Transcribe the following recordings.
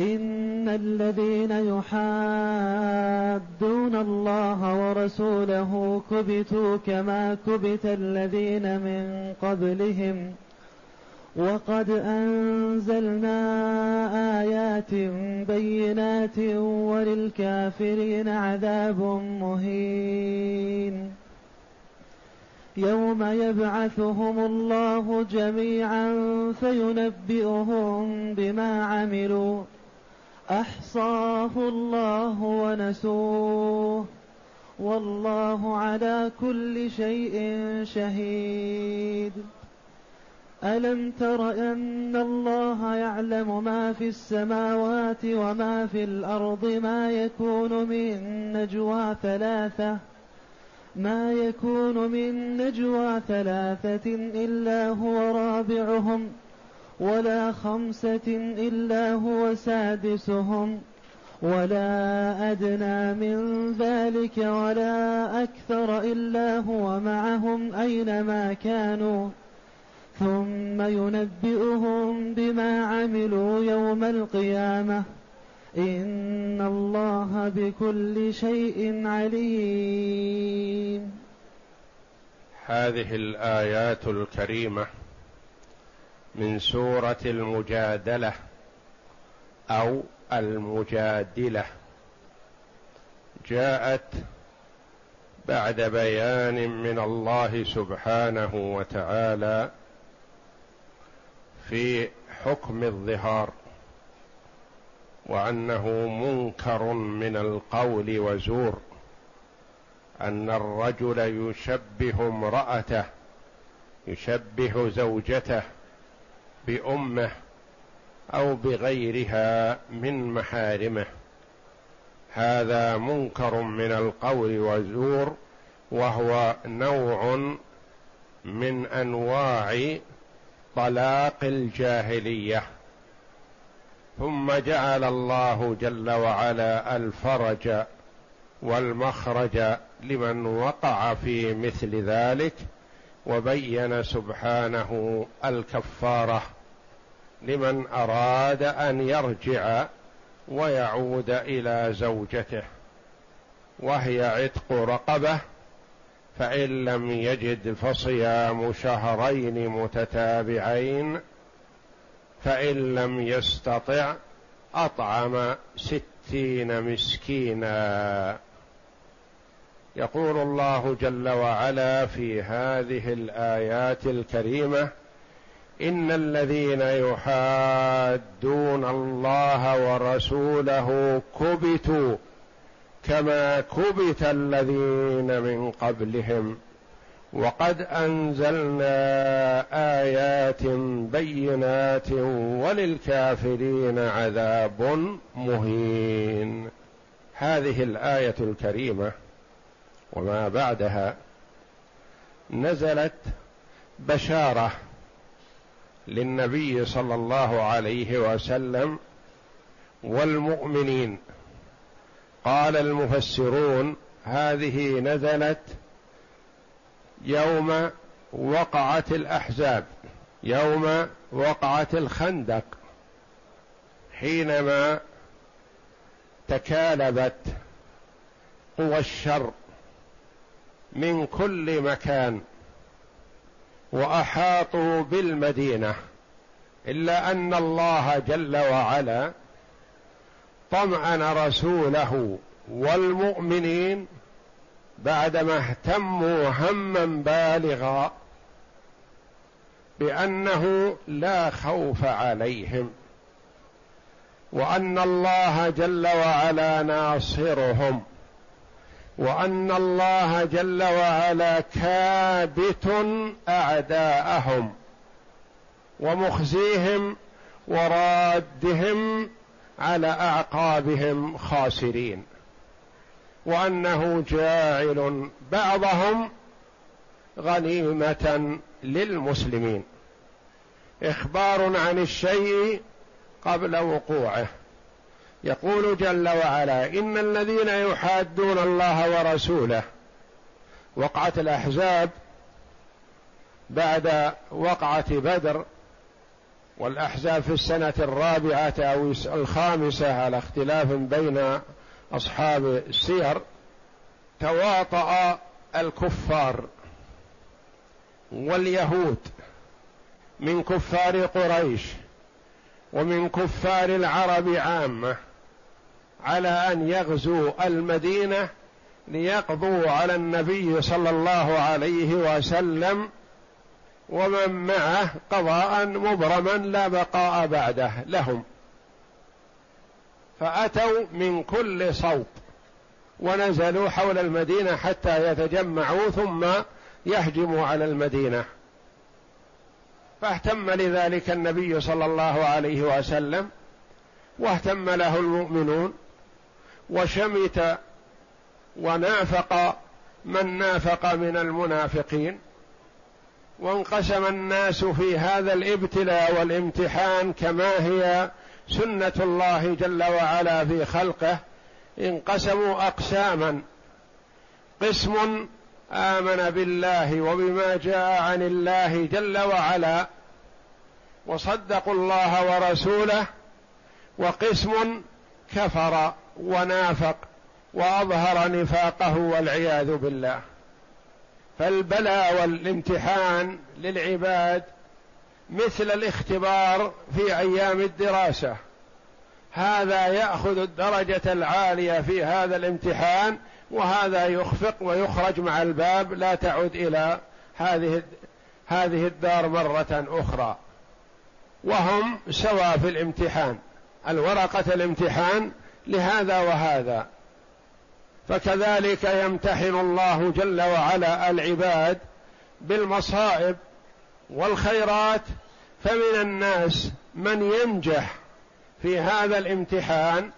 إن الذين يحادون الله ورسوله كبتوا كما كبت الذين من قبلهم وقد أنزلنا آيات بينات وللكافرين عذاب مهين يوم يبعثهم الله جميعا فينبئهم بما عملوا أحصاه الله ونسوه والله على كل شيء شهيد. ألم تر أن الله يعلم ما في السماوات وما في الأرض ما يكون من نجوى ثلاثة؟ ما يكون من نجوى ثلاثة إلا هو رابعهم. ولا خمسة إلا هو سادسهم ولا أدنى من ذلك ولا أكثر إلا هو معهم أينما كانوا. ثم ينبئهم بما عملوا يوم القيامة. إن الله بكل شيء عليم. هذه الآيات الكريمة من سورة المجادلة أو المجادلة. جاءت بعد بيان من الله سبحانه وتعالى في حكم الظهار وأنه منكر من القول وزور أن الرجل يشبه امرأته يشبه زوجته بأمه أو بغيرها من محارمه. هذا منكر من القول والزور وهو نوع من أنواع طلاق الجاهلية. ثم جعل الله جل وعلا الفرج والمخرج لمن وقع في مثل ذلك وبين سبحانه الكفارة لمن أراد أن يرجع ويعود إلى زوجته وهي عتق رقبة فإن لم يجد فصيام شهرين متتابعين فإن لم يستطع أطعم ستين مسكينا. يقول الله جل وعلا في هذه الآيات الكريمة إن الذين يحادون الله ورسوله كبتوا كما كبت الذين من قبلهم. وقد أنزلنا آيات بينات وللكافرين عذاب مهين. هذه الآية الكريمة وما بعدها نزلت بشارة للنبي صلى الله عليه وسلم والمؤمنين. قال المفسرون هذه نزلت يوم وقعت الأحزاب يوم وقعت الخندق حينما تكالبت قوى الشر من كل مكان وأحاطوا بالمدينة إلا أن الله جل وعلا طمأن رسوله والمؤمنين بعدما اهتموا هما بالغا بأنه لا خوف عليهم وأن الله جل وعلا ناصرهم. وأن الله جل وعلا كابت أعداءهم ومخزيهم ورادهم على أعقابهم خاسرين وأنه جاعل بعضهم غنيمة للمسلمين إخبار عن الشيء قبل وقوعه يقول جل وعلا إن الذين يحادون الله ورسوله وقعه الأحزاب بعد وقعة بدر والأحزاب في السنة الرابعة أو الخامسة على اختلاف بين أصحاب السير تواطأ الكفار واليهود من كفار قريش ومن كفار العرب عامة. على أن يغزوا المدينة ليقضوا على النبي صلى الله عليه وسلم ومن معه قضاء مبرما لا بقاء بعده لهم. فأتوا من كل صوب ونزلوا حول المدينة حتى يتجمعوا ثم يهجموا على المدينة. فاهتم لذلك النبي صلى الله عليه وسلم واهتم له المؤمنون وشمت ونافق من نافق من المنافقين وانقسم الناس في هذا الابتلاء والامتحان كما هي سنة الله جل وعلا في خلقه. انقسموا أقساما. قسم آمن بالله وبما جاء عن الله جل وعلا وصدقوا الله ورسوله وقسم كفر. ونافق وأظهر نفاقه والعياذ بالله. فالبلاء والامتحان للعباد مثل الاختبار في أيام الدراسة. هذا يأخذ الدرجة العالية في هذا الامتحان وهذا يخفق ويخرج مع الباب لا تعد إلى هذه هذه الدار مرة أخرى. وهم سواء في الامتحان. الورقة الامتحان لهذا وهذا. فكذلك يمتحن الله جل وعلا العباد بالمصائب والخيرات فمن الناس من ينجح في هذا الامتحان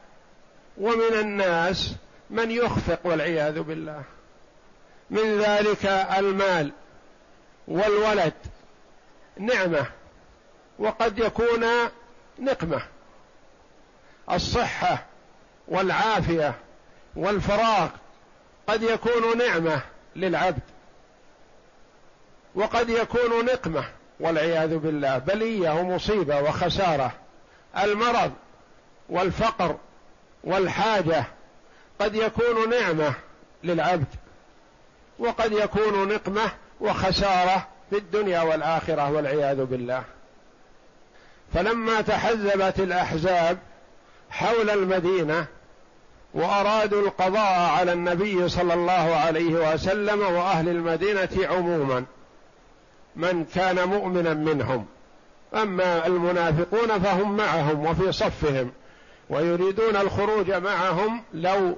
ومن الناس من يخفق والعياذ بالله. من ذلك المال والولد نعمة وقد يكون نقمة. الصحة والعافية والفراغ قد يكون نعمة للعبد وقد يكون نقمة والعياذ بالله بلية ومصيبة وخسارة المرض والفقر والحاجة قد يكون نعمة للعبد وقد يكون نقمة وخسارة في الدنيا والآخرة والعياذ بالله فلما تحزبت الأحزاب حول المدينة وأرادوا القضاء على النبي صلى الله عليه وسلم وأهل المدينة عموما من كان مؤمنا منهم. أما المنافقون فهم معهم وفي صفهم ويريدون الخروج معهم لو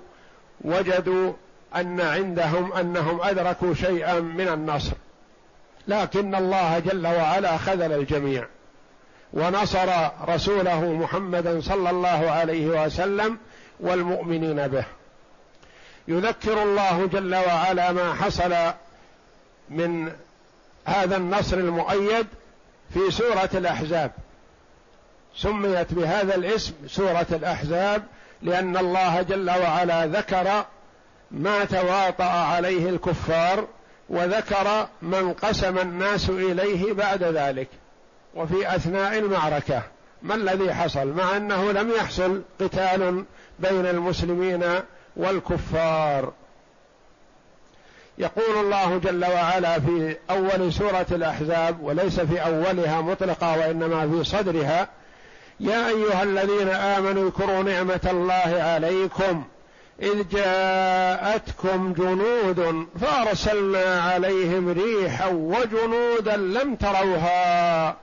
وجدوا أن عندهم أنهم أدركوا شيئا من النصر. لكن الله جل وعلا خذل الجميع. ونصر رسوله محمدا صلى الله عليه وسلم والمؤمنين به. يذكر الله جل وعلا ما حصل من هذا النصر المؤيد في سورة الأحزاب. سميت بهذا الاسم سورة الأحزاب لأن الله جل وعلا ذكر ما تواطأ عليه الكفار وذكر من قسم الناس إليه بعد ذلك. وفي أثناء المعركة ما الذي حصل؟ مع أنه لم يحصل قتال بين المسلمين والكفار. يقول الله جل وعلا في أول سورة الأحزاب وليس في أولها مطلقة وإنما في صدرها يا أيها الذين آمنوا اذكروا نعمة الله عليكم إذ جاءتكم جنود فأرسلنا عليهم ريحا وجنودا لم تروها.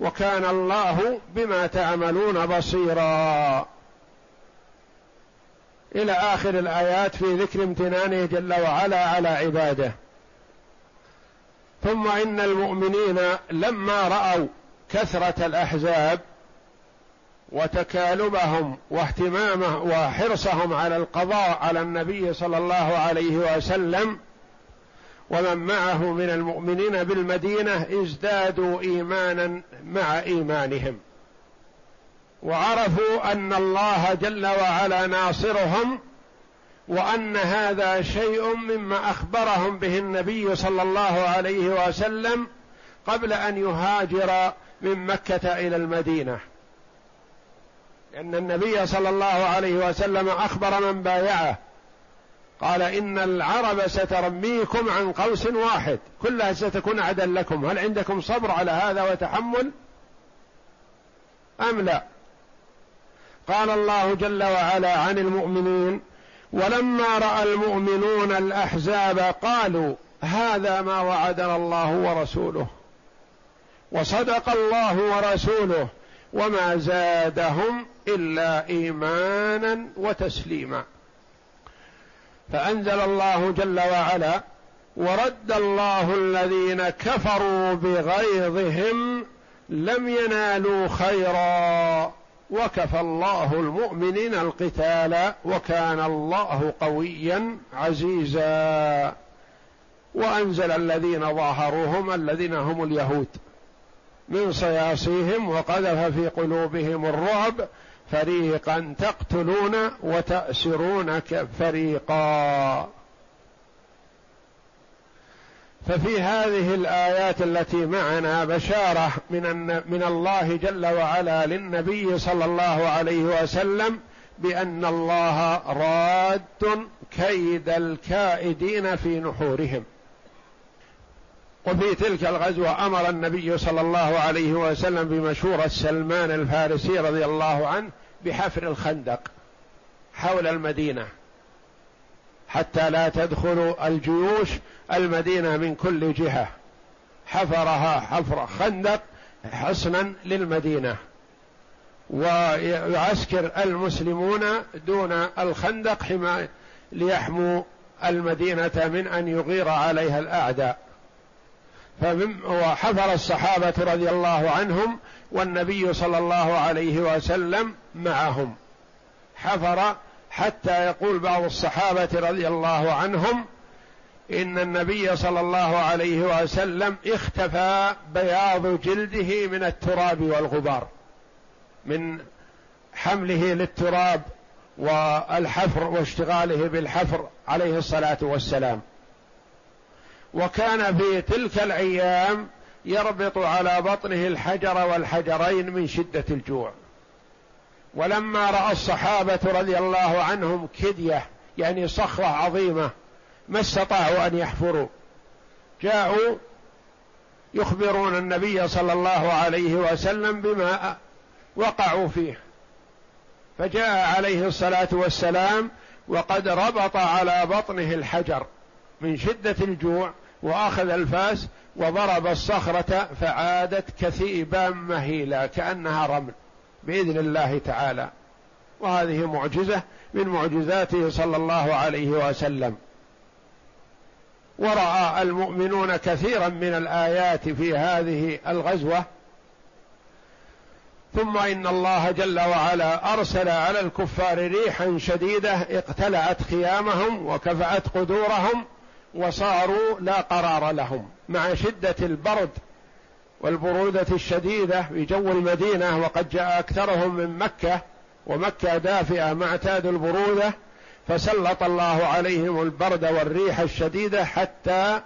وكان الله بما تعملون بصيرا. إلى آخر الآيات في ذكر امتنانه جل وعلا على عباده. ثم إن المؤمنين لما رأوا كثرة الأحزاب وتكالبهم واهتمامه وحرصهم على القضاء على النبي صلى الله عليه وسلم ومن معه من المؤمنين بالمدينة ازدادوا إيمانا مع إيمانهم. وعرفوا أن الله جل وعلا ناصرهم وأن هذا شيء مما أخبرهم به النبي صلى الله عليه وسلم قبل أن يهاجر من مكة إلى المدينة. لأن النبي صلى الله عليه وسلم أخبر من بايعه. قال إن العرب سترميكم عن قوس واحد كلها ستكون عدا لكم هل عندكم صبر على هذا وتحمل؟ أم لا؟ قال الله جل وعلا عن المؤمنين ولما رأى المؤمنون الأحزاب قالوا هذا ما وعدنا الله ورسوله وصدق الله ورسوله وما زادهم إلا إيمانا وتسليما. فأنزل الله جل وعلا ورد الله الذين كفروا بغيظهم لم ينالوا خيرا وكفى الله المؤمنين القتال وكان الله قويا عزيزا. وأنزل الذين ظاهروهم الذين هم اليهود من صياصيهم وقذف في قلوبهم الرعب فريقا تقتلون وتأسرون فريقا ففي هذه الآيات التي معنا بشارة من من الله جل وعلا للنبي صلى الله عليه وسلم بأن الله راد كيد الكائدين في نحورهم. وفي تلك الغزوة أمر النبي صلى الله عليه وسلم بمشورة سلمان الفارسي رضي الله عنه بحفر الخندق حول المدينة. حتى لا تدخل الجيوش المدينة من كل جهة. حفرها حفر خندق حصنا للمدينة. ويعسكر المسلمون دون الخندق حماية ليحموا المدينة من أن يغير عليها الأعداء. وحفر الصحابة رضي الله عنهم والنبي صلى الله عليه وسلم معهم. حفر حتى يقول بعض الصحابة رضي الله عنهم إن النبي صلى الله عليه وسلم اختفى بياض جلده من التراب والغبار من حمله للتراب والحفر واشتغاله بالحفر عليه الصلاة والسلام. وكان في تلك الأيام يربط على بطنه الحجر والحجرين من شدة الجوع. ولما رأى الصحابة رضي الله عنهم كدية يعني صخرة عظيمة ما استطاعوا أن يحفروا. جاءوا يخبرون النبي صلى الله عليه وسلم بما وقعوا فيه. فجاء عليه الصلاة والسلام وقد ربط على بطنه الحجر من شدة الجوع وأخذ الفاس وضرب الصخرة فعادت كثيبا مهيلا كأنها رمل بإذن الله تعالى. وهذه معجزة من معجزاته صلى الله عليه وسلم. ورأى المؤمنون كثيرا من الآيات في هذه الغزوة. ثم إن الله جل وعلا أرسل على الكفار ريحا شديدة اقتلعت خيامهم وكفأت قدورهم وصاروا لا قرار لهم مع شدة البرد والبرودة الشديدة في جو المدينة وقد جاء أكثرهم من مكة ومكة دافئة ما اعتادوا البرودة فسلط الله عليهم البرد والريح الشديدة حتى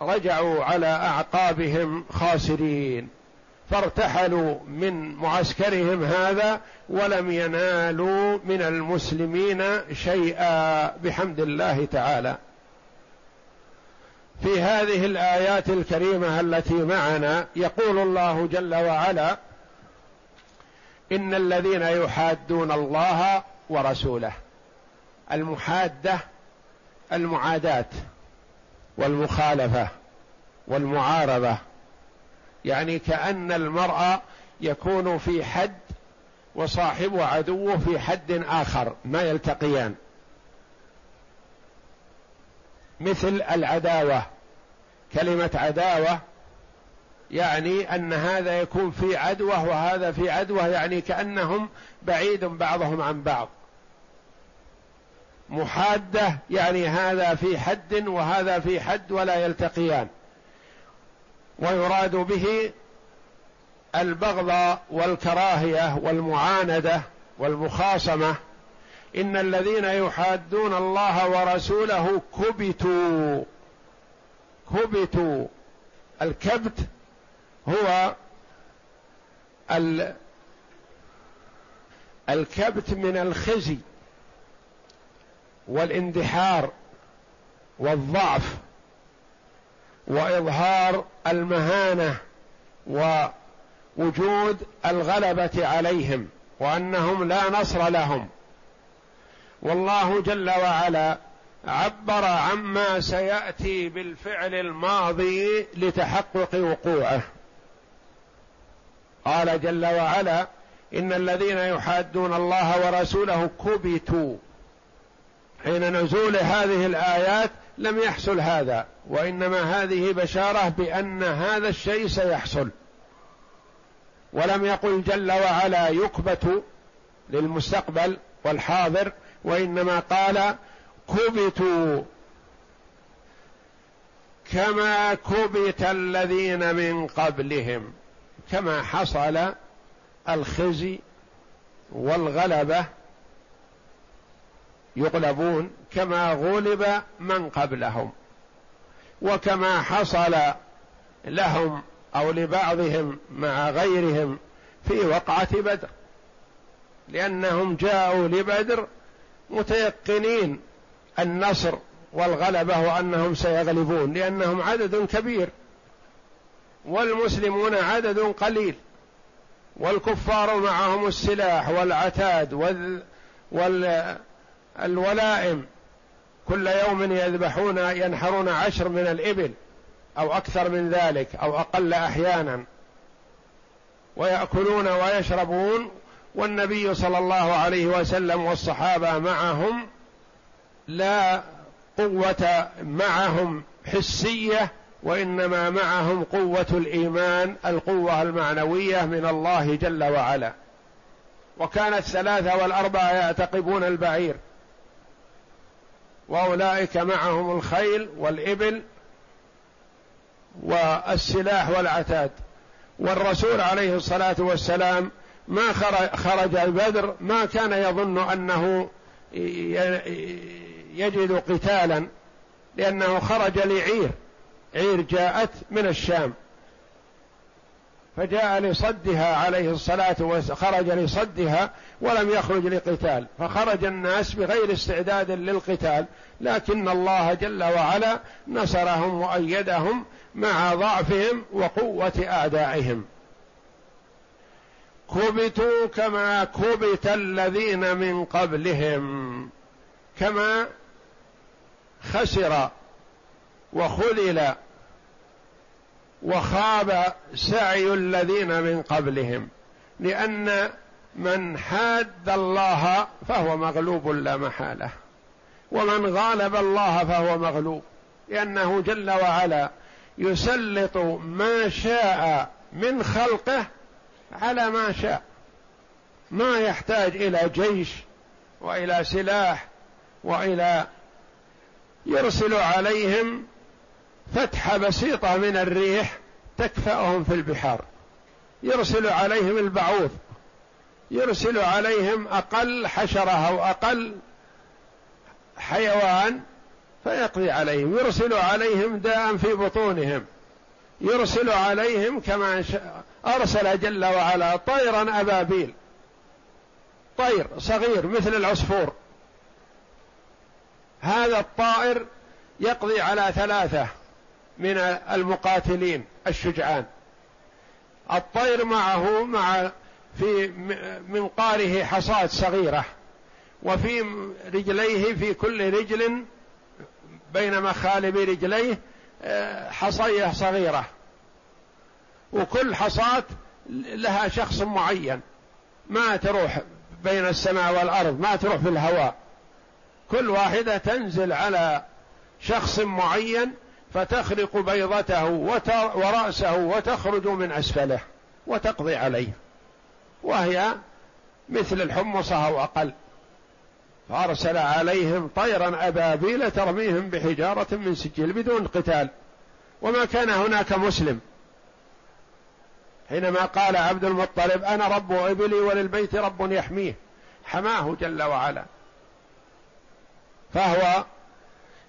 رجعوا على أعقابهم خاسرين. فارتحلوا من معسكرهم هذا ولم ينالوا من المسلمين شيئا بحمد الله تعالى. في هذه الآيات الكريمة التي معنا يقول الله جل وعلا إن الذين يحادون الله ورسوله المحادة المعاداه والمخالفة والمعارضة. يعني كأن المرء يكون في حد وصاحبه عدوه في حد آخر ما يلتقيان. مثل العداوة. كلمة عداوة يعني أن هذا يكون في عدوه وهذا في عدوه يعني كأنهم بعيد بعضهم عن بعض. محادة يعني هذا في حد وهذا في حد ولا يلتقيان. ويراد به البغض والكراهية والمعاندة والمخاصمة. إن الذين يحادون الله ورسوله كبتوا. كبتوا الكبت هو الكبت من الخزي والاندحار والضعف وإظهار المهانة ووجود الغلبة عليهم وأنهم لا نصر لهم. والله جل وعلا عبر عما سيأتي بالفعل الماضي لتحقق وقوعه. قال جل وعلا إن الذين يحادون الله ورسوله كبتوا. حين نزول هذه الآيات لم يحصل هذا وإنما هذه بشارة بأن هذا الشيء سيحصل. ولم يقل جل وعلا يكبت للمستقبل والحاضر وإنما قال كبتوا كما كبت الذين من قبلهم كما حصل الخزي والغلبة يغلبون كما غلب من قبلهم وكما حصل لهم أو لبعضهم مع غيرهم في وقعة بدر لأنهم جاءوا لبدر متيقنين النصر والغلبة وأنهم سيغلبون لأنهم عدد كبير والمسلمون عدد قليل والكفار معهم السلاح والعتاد وال والولائم كل يوم يذبحون ينحرون عشر من الإبل أو أكثر من ذلك أو أقل أحيانا ويأكلون ويشربون والنبي صلى الله عليه وسلم والصحابة معهم لا قوة معهم حسية وإنما معهم قوة الإيمان القوة المعنوية من الله جل وعلا. وكانت الثلاثة والأربعة يعتقبون البعير. وأولئك معهم الخيل والإبل والسلاح والعتاد. والرسول عليه الصلاة والسلام ما خرج البدر ما كان يظن أنه يجد قتالا لأنه خرج لعير. عير جاءت من الشام. فجاء لصدها عليه الصلاة والسلام خرج لصدها ولم يخرج لقتال. فخرج الناس بغير استعداد للقتال. لكن الله جل وعلا نصرهم وأيدهم مع ضعفهم وقوة أعدائهم كبتوا كما كبت الذين من قبلهم كما خسر وخذل وخاب سعي الذين من قبلهم. لأن من حاد الله فهو مغلوب لا محالة ومن غالب الله فهو مغلوب لأنه جل وعلا يسلط ما شاء من خلقه على ما شاء. ما يحتاج إلى جيش وإلى سلاح وإلى يرسل عليهم فتحة بسيطة من الريح تكفأهم في البحار. يرسل عليهم البعوض. يرسل عليهم أقل حشرة أو أقل حيوان فيقضي عليهم. يرسل عليهم داء في بطونهم. يرسل عليهم كما أرسل جل وعلا طيرا أبابيل. طير صغير مثل العصفور. هذا الطائر يقضي على ثلاثة من المقاتلين الشجعان. الطير معه مع في منقاره حصاد صغيرة وفي رجليه في كل رجل بين مخالب رجليه آه، حصية صغيرة. وكل حصاة لها شخص معين. ما تروح بين السماء والأرض ما تروح في الهواء. كل واحدة تنزل على شخص معين فتخرق بيضته ورأسه وتخرج من أسفله وتقضي عليه. وهي مثل الحمصة أو أقل. فأرسل عليهم طيرا أبابيل ترميهم بحجارة من سجيل بدون قتال. وما كان هناك مسلم. حينما قال عبد المطلب أنا رب إبلي وللبيت رب يحميه. حماه جل وعلا. فهو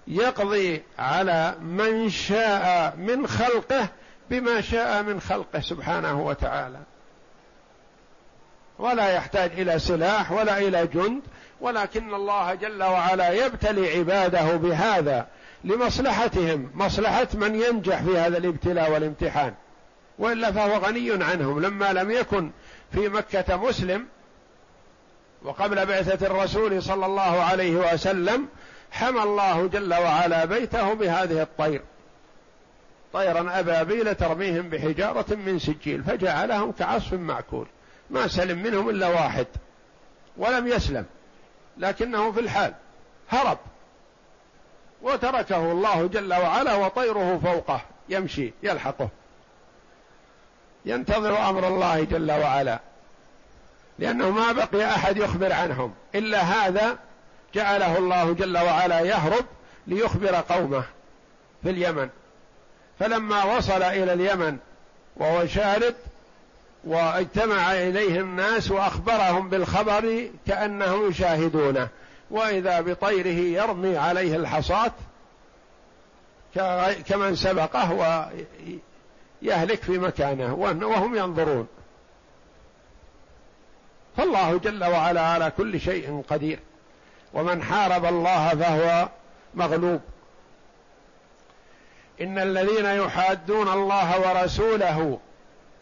يقضي على من شاء من خلقه بما شاء من خلقه سبحانه وتعالى. ولا يحتاج إلى سلاح ولا إلى جند ولكن الله جل وعلا يبتلي عباده بهذا لمصلحتهم. مصلحة من ينجح في هذا الابتلاء والامتحان. وإلا فهو غني عنهم. لما لم يكن في مكة مسلم وقبل بعثة الرسول صلى الله عليه وسلم حمى الله جل وعلا بيته بهذه الطير. طيرا ابابيل ترميهم بحجارة من سجيل فجعلهم كعصف معكول ما سلم منهم إلا واحد ولم يسلم لكنه في الحال هرب. وتركه الله جل وعلا وطيره فوقه يمشي يلحقه. ينتظر أمر الله جل وعلا. لأنه ما بقي أحد يخبر عنهم. إلا هذا جعله الله جل وعلا يهرب ليخبر قومه في اليمن. فلما وصل إلى اليمن وهو شارد واجتمع إليه الناس وأخبرهم بالخبر كأنهم يشاهدونه. وإذا بطيره يرمي عليه الحصاة كمن سبقه ويهلك في مكانه وهم ينظرون. فالله جل وعلا على كل شيء قدير. ومن حارب الله فهو مغلوب. إن الذين يحادون الله ورسوله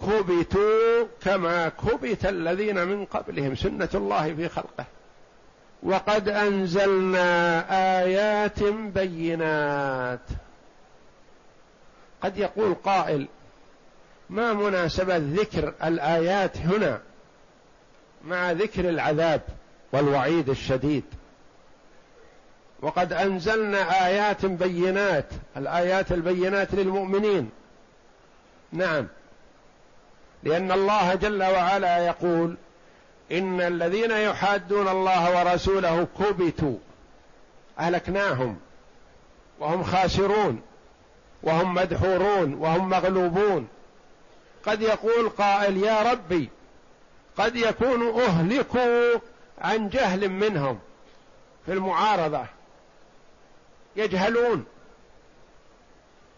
كبتوا كما كبت الذين من قبلهم سنة الله في خلقه. وقد أنزلنا آيات بينات. قد يقول قائل ما مناسبه ذكر الآيات هنا مع ذكر العذاب والوعيد الشديد. وقد أنزلنا آيات بينات الآيات البينات للمؤمنين. نعم. لأن الله جل وعلا يقول إن الذين يحادون الله ورسوله كبتوا أهلكناهم وهم خاسرون وهم مدحورون وهم مغلوبون. قد يقول قائل يا ربي قد يكون أهلكوا عن جهل منهم في المعارضة. يجهلون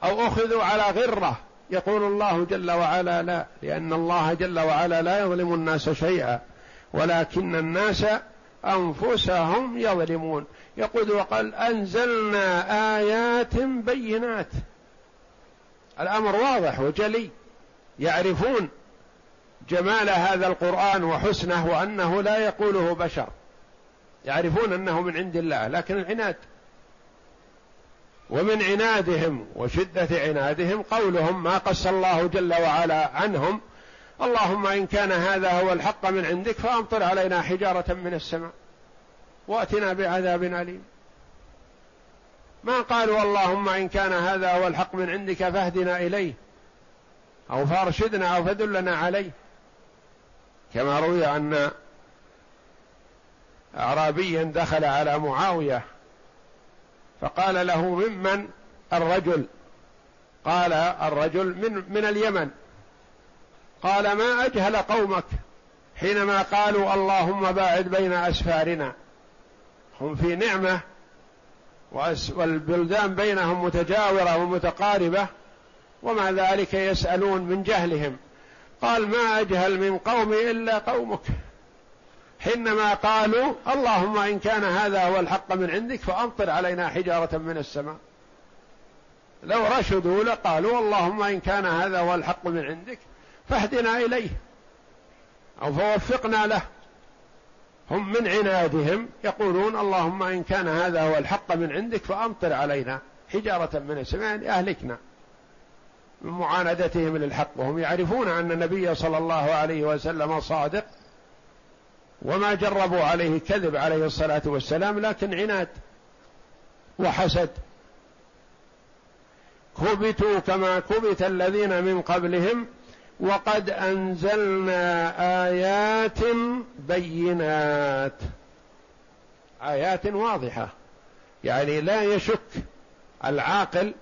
أو أخذوا على غرة. يقول الله جل وعلا لا لأن الله جل وعلا لا يظلم الناس شيئا ولكن الناس أنفسهم يظلمون. يقول وقال أنزلنا آيات بينات. الأمر واضح وجلي. يعرفون جمال هذا القرآن وحسنه وأنه لا يقوله بشر. يعرفون أنه من عند الله لكن العناد. ومن عنادهم وشدة عنادهم قولهم ما قص الله جل وعلا عنهم. اللهم إن كان هذا هو الحق من عندك فأمطر علينا حجارة من السماء وأتنا بعذاب أليم. ما قالوا اللهم إن كان هذا هو الحق من عندك فاهدنا إليه. أو فارشدنا أو فدلنا عليه. كما روي أن أعرابيا دخل على معاوية فقال له ممن الرجل؟ قال الرجل من من اليمن. قال ما أجهل قومك حينما قالوا اللهم باعد بين أسفارنا هم في نعمة والبلدان بينهم متجاورة ومتقاربة. ومع ذلك يسألون من جهلهم. قال ما أجهل من قومي إلا قومك. حينما قالوا اللهم إن كان هذا هو الحق من عندك فأمطر علينا حجارة من السماء. لو رشدوا لقالوا اللهم إن كان هذا هو الحق من عندك فاهدنا إليه. أو فوفقنا له. هم من عنادهم يقولون اللهم إن كان هذا هو الحق من عندك فأمطر علينا حجارة من السماء يعني أهلكنا. من معاندتهم للحق وهم يعرفون أن النبي صلى الله عليه وسلم صادق وما جربوا عليه كذب عليه الصلاة والسلام لكن عناد وحسد. كبتوا كما كبت الذين من قبلهم وقد أنزلنا آيات بينات. آيات واضحة يعني لا يشك العاقل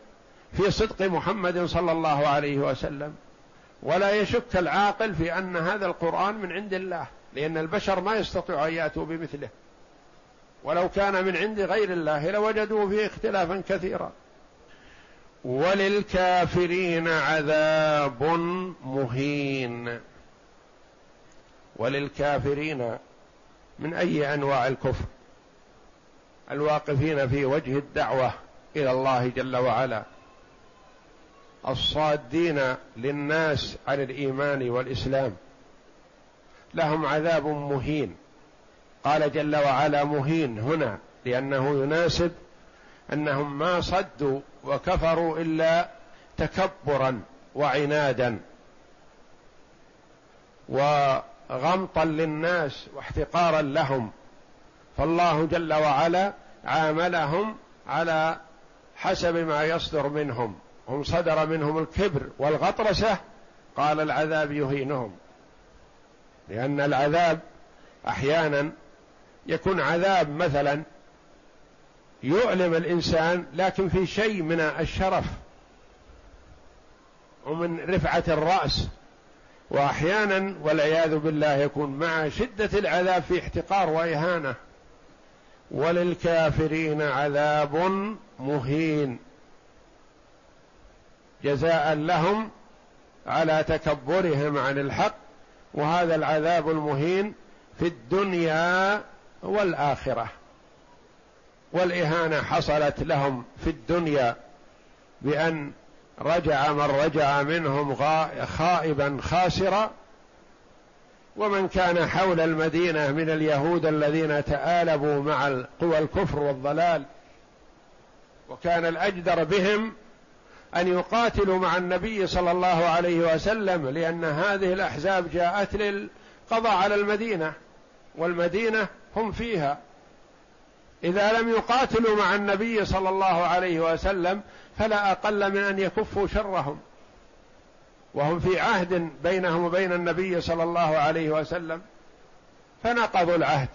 في صدق محمد صلى الله عليه وسلم. ولا يشك العاقل في أن هذا القرآن من عند الله لأن البشر ما يستطيع أن يأتوا بمثله. ولو كان من عند غير الله لوجدوا فيه اختلافا كثيرا. وللكافرين عذاب مهين. وللكافرين من أي أنواع الكفر؟ الواقفين في وجه الدعوة إلى الله جل وعلا. الصادين للناس عن الإيمان والإسلام. لهم عذاب مهين. قال جل وعلا مهين هنا لأنه يناسب أنهم ما صدوا وكفروا إلا تكبرا وعنادا وغمطا للناس واحتقارا لهم. فالله جل وعلا عاملهم على حسب ما يصدر منهم. هم صدر منهم الكبر والغطرسة قال العذاب يهينهم. لأن العذاب أحيانا يكون عذاب مثلا يؤلم الإنسان لكن في شيء من الشرف ومن رفعة الرأس. وأحيانا والعياذ بالله يكون مع شدة العذاب في احتقار وإهانة. وللكافرين عذاب مهين. جزاء لهم على تكبرهم عن الحق وهذا العذاب المهين في الدنيا والآخرة. والإهانة حصلت لهم في الدنيا بأن رجع من رجع منهم خائبا خاسرا. ومن كان حول المدينة من اليهود الذين تآلبوا مع قوى الكفر والضلال وكان الأجدر بهم أن يقاتلوا مع النبي صلى الله عليه وسلم لأن هذه الأحزاب جاءت للقضاء على المدينة والمدينة هم فيها. إذا لم يقاتلوا مع النبي صلى الله عليه وسلم فلا أقل من أن يكفوا شرهم. وهم في عهد بينهم وبين النبي صلى الله عليه وسلم فنقضوا العهد.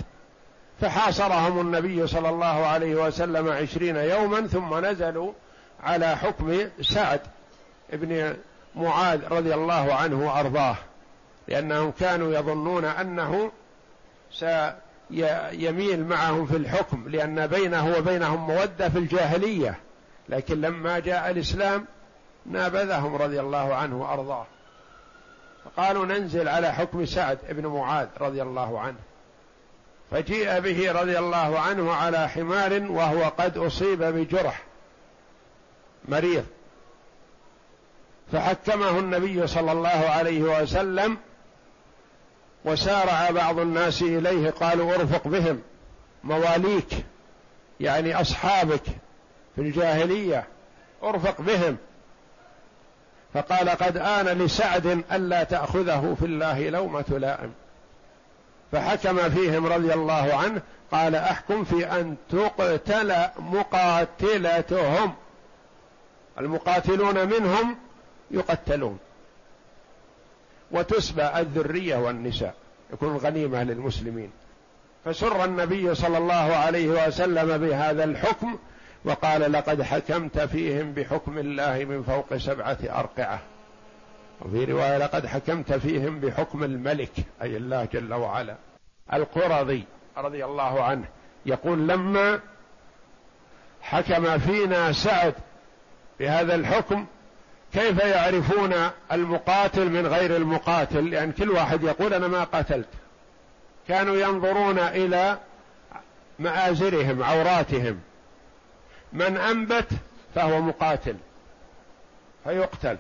فحاصرهم النبي صلى الله عليه وسلم عشرين يوما ثم نزلوا على حكم سعد بن معاذ رضي الله عنه وأرضاه لأنهم كانوا يظنون أنه سيميل معهم في الحكم لأن بينه وبينهم مودة في الجاهلية لكن لما جاء الإسلام نابذهم رضي الله عنه وأرضاه. فقالوا ننزل على حكم سعد بن معاذ رضي الله عنه. فجيء به رضي الله عنه على حمار وهو قد أصيب بجرح. مريض. فحكمه النبي صلى الله عليه وسلم وسارع بعض الناس إليه قالوا ارفق بهم. مواليك يعني أصحابك في الجاهلية ارفق بهم. فقال قد آن لسعد ألا تأخذه في الله لومة لائم فحكم فيهم رضي الله عنه قال أحكم في أن تقتل مقاتلتهم. المقاتلون منهم يقتلون. وتسبى الذرية والنساء يكون غنيمة للمسلمين. فسر النبي صلى الله عليه وسلم بهذا الحكم وقال لقد حكمت فيهم بحكم الله من فوق سبعة أرقعة. وفي رواية لقد حكمت فيهم بحكم الملك. أي الله جل وعلا. القرظي رضي الله عنه يقول لما حكم فينا سعد بهذا الحكم كيف يعرفون المقاتل من غير المقاتل؟ لأن يعني كل واحد يقول أنا ما قتلت كانوا ينظرون إلى مآزرهم عوراتهم. من أنبت فهو مقاتل فيقتل.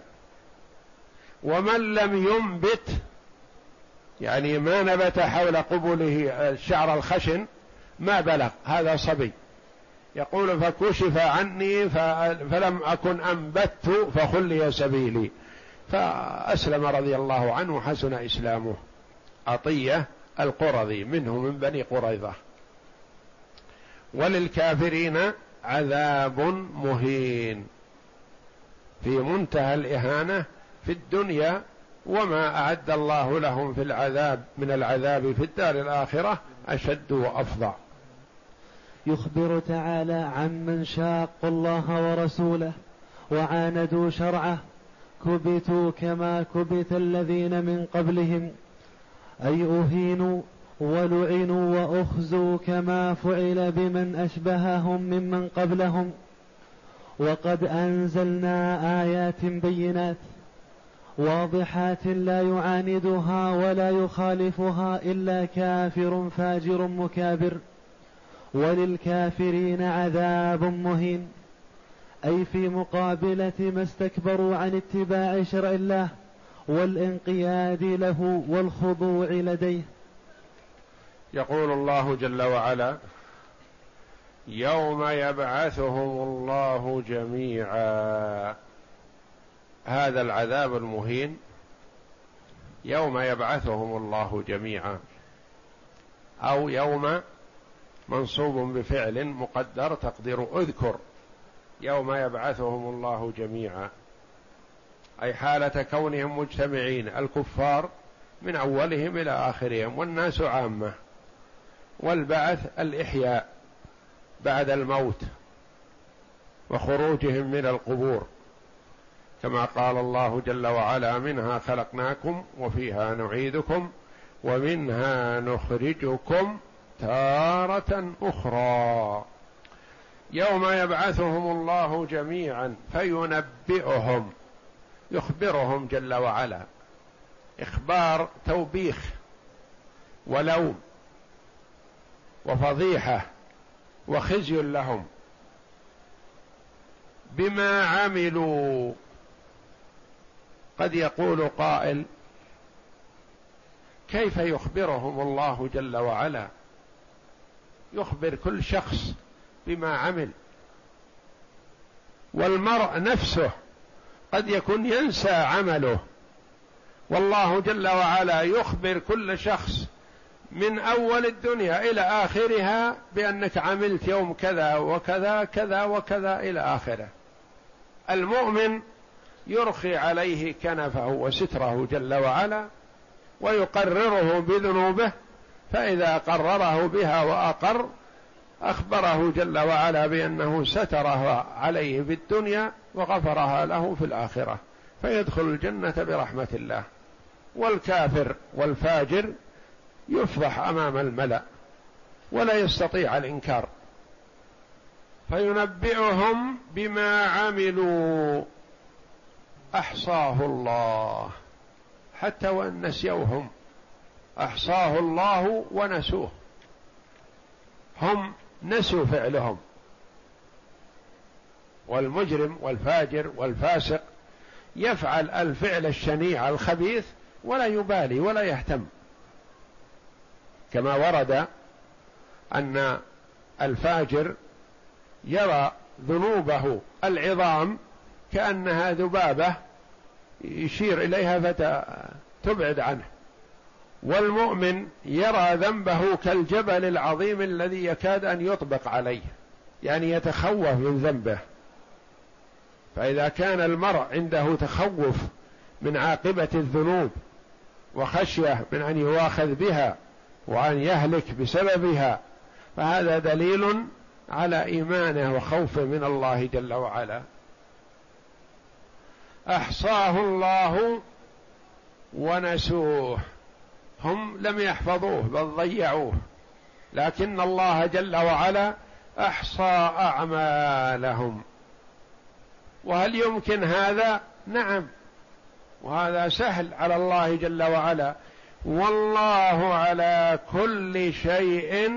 ومن لم ينبت يعني ما نبت حول قبله الشعر الخشن ما بلغ. هذا صبي. يقول فكشف عني فلم أكن أنبت فخلي سبيلي. فأسلم رضي الله عنه حسن إسلامه. عطية القرظي منه من بني قريظة. وللكافرين عذاب مهين. في منتهى الإهانة في الدنيا وما أعد الله لهم في العذاب من العذاب في الدار الآخرة أشد وافظع يخبر تعالى عمن شاقوا الله ورسوله وعاندوا شرعه. كبتوا كما كبت الذين من قبلهم. أي أهينوا ولعنوا وأخزوا كما فعل بمن أشبههم ممن قبلهم. وقد أنزلنا آيات بينات واضحات لا يعاندها ولا يخالفها إلا كافر فاجر مكابر. وللكافرين عذاب مهين. أي في مقابلة ما استكبروا عن اتباع شرع الله والانقياد له والخضوع لديه. يقول الله جل وعلا يوم يبعثهم الله جميعا. هذا العذاب المهين. يوم يبعثهم الله جميعا. أو يوم منصوب بفعل مقدر تقدير اذكر يوم يبعثهم الله جميعا. أي حالة كونهم مجتمعين الكفار من أولهم إلى آخرهم والناس عامة. والبعث الإحياء بعد الموت وخروجهم من القبور. كما قال الله جل وعلا منها خلقناكم وفيها نعيدكم ومنها نخرجكم تارة أخرى. يوم يبعثهم الله جميعا فينبئهم يخبرهم جل وعلا. إخبار توبيخ ولوم وفضيحة وخزي لهم بما عملوا. قد يقول قائل كيف يخبرهم الله جل وعلا؟ يخبر كل شخص بما عمل. والمرء نفسه قد يكون ينسى عمله. والله جل وعلا يخبر كل شخص من أول الدنيا إلى آخرها بأنك عملت يوم كذا وكذا كذا وكذا إلى آخره. المؤمن يرخي عليه كنفه وستره جل وعلا ويقرره بذنوبه فإذا قرره بها وأقر أخبره جل وعلا بأنه سترها عليه في الدنيا وغفرها له في الآخرة فيدخل الجنة برحمة الله. والكافر والفاجر يفضح أمام الملأ ولا يستطيع الإنكار. فينبئهم بما عملوا. أحصاه الله. حتى وإن نسيوهم. أحصاه الله ونسوه. هم نسوا فعلهم. والمجرم والفاجر والفاسق يفعل الفعل الشنيع الخبيث ولا يبالي ولا يهتم. كما ورد أن الفاجر يرى ذنوبه العظام كأنها ذبابة يشير إليها فتبعد عنه. والمؤمن يرى ذنبه كالجبل العظيم الذي يكاد أن يطبق عليه يعني يتخوف من ذنبه. فإذا كان المرء عنده تخوف من عاقبة الذنوب وخشية من أن يواخذ بها وأن يهلك بسببها فهذا دليل على إيمانه وخوفه من الله جل وعلا. أحصاه الله ونسوه. هم لم يحفظوه بل ضيعوه. لكن الله جل وعلا أحصى أعمالهم. وهل يمكن هذا؟ نعم. وهذا سهل على الله جل وعلا. والله على كل شيء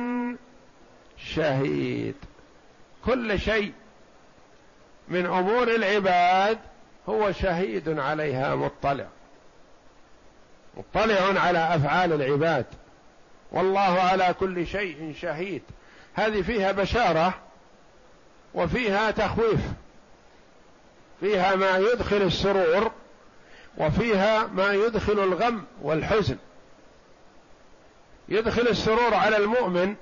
شهيد. كل شيء من أمور العباد هو شهيد عليها مطلع. مطلع على أفعال العباد. والله على كل شيء شهيد. هذه فيها بشارة وفيها تخويف. فيها ما يدخل السرور وفيها ما يدخل الغم والحزن. يدخل السرور على المؤمن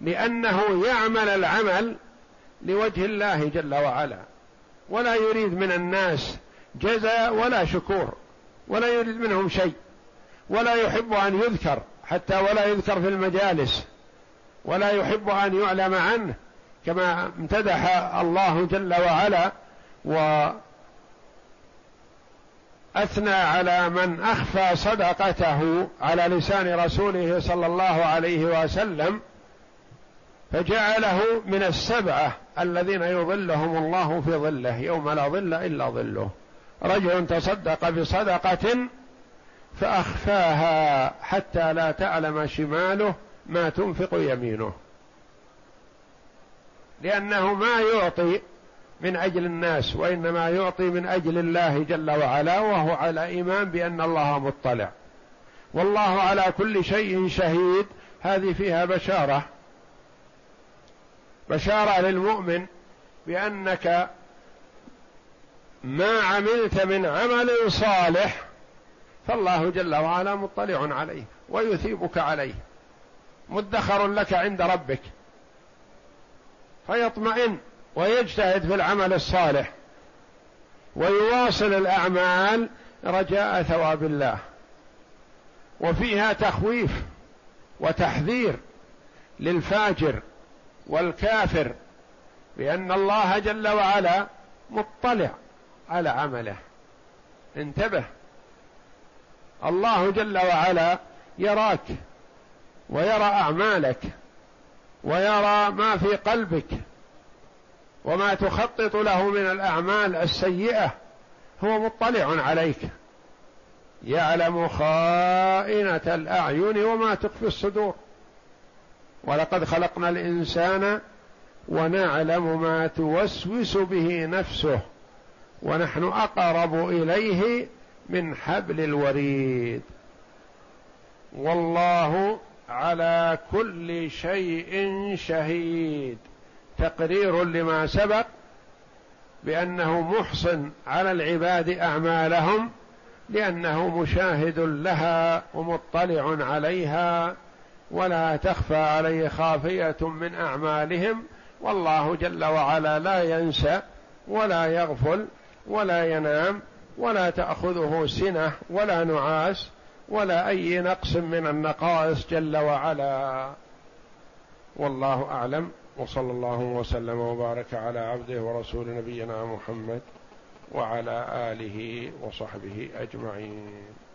لأنه يعمل العمل لوجه الله جل وعلا. ولا يريد من الناس جزاء ولا شكور. ولا يريد منهم شيء ولا يحب أن يذكر حتى ولا يذكر في المجالس ولا يحب أن يعلم عنه كما امتدح الله جل وعلا وأثنى على من أخفى صدقته على لسان رسوله صلى الله عليه وسلم فجعله من السبعة الذين يظلهم الله في ظله يوم لا ظل إلا ظله. رجل تصدق بصدقة فأخفاها حتى لا تعلم شماله ما تنفق يمينه. لأنه ما يعطي من أجل الناس وإنما يعطي من أجل الله جل وعلا وهو على إيمان بأن الله مطلع. والله على كل شيء شهيد. هذه فيها بشارة. بشارة للمؤمن بأنك ما عملت من عمل صالح فالله جل وعلا مطلع عليه ويثيبك عليه مدخر لك عند ربك فيطمئن ويجتهد في العمل الصالح ويواصل الأعمال رجاء ثواب الله وفيها تخويف وتحذير للفاجر والكافر بأن الله جل وعلا مطلع على عمله. انتبه. الله جل وعلا يراك ويرى أعمالك ويرى ما في قلبك وما تخطط له من الأعمال السيئة هو مطلع عليك. يعلم خائنة الأعين وما تخفي الصدور. ولقد خلقنا الإنسان ونعلم ما توسوس به نفسه. ونحن أقرب إليه من حبل الوريد. والله على كل شيء شهيد. تقرير لما سبق بأنه محصن على العباد أعمالهم لأنه مشاهد لها ومطلع عليها ولا تخفى عليه خافية من أعمالهم. والله جل وعلا لا ينسى ولا يغفل ولا ينام ولا تأخذه سنة ولا نعاس ولا أي نقص من النقائص جل وعلا. والله أعلم. وصلى الله وسلم وبارك على عبده ورسول نبينا محمد وعلى آله وصحبه أجمعين.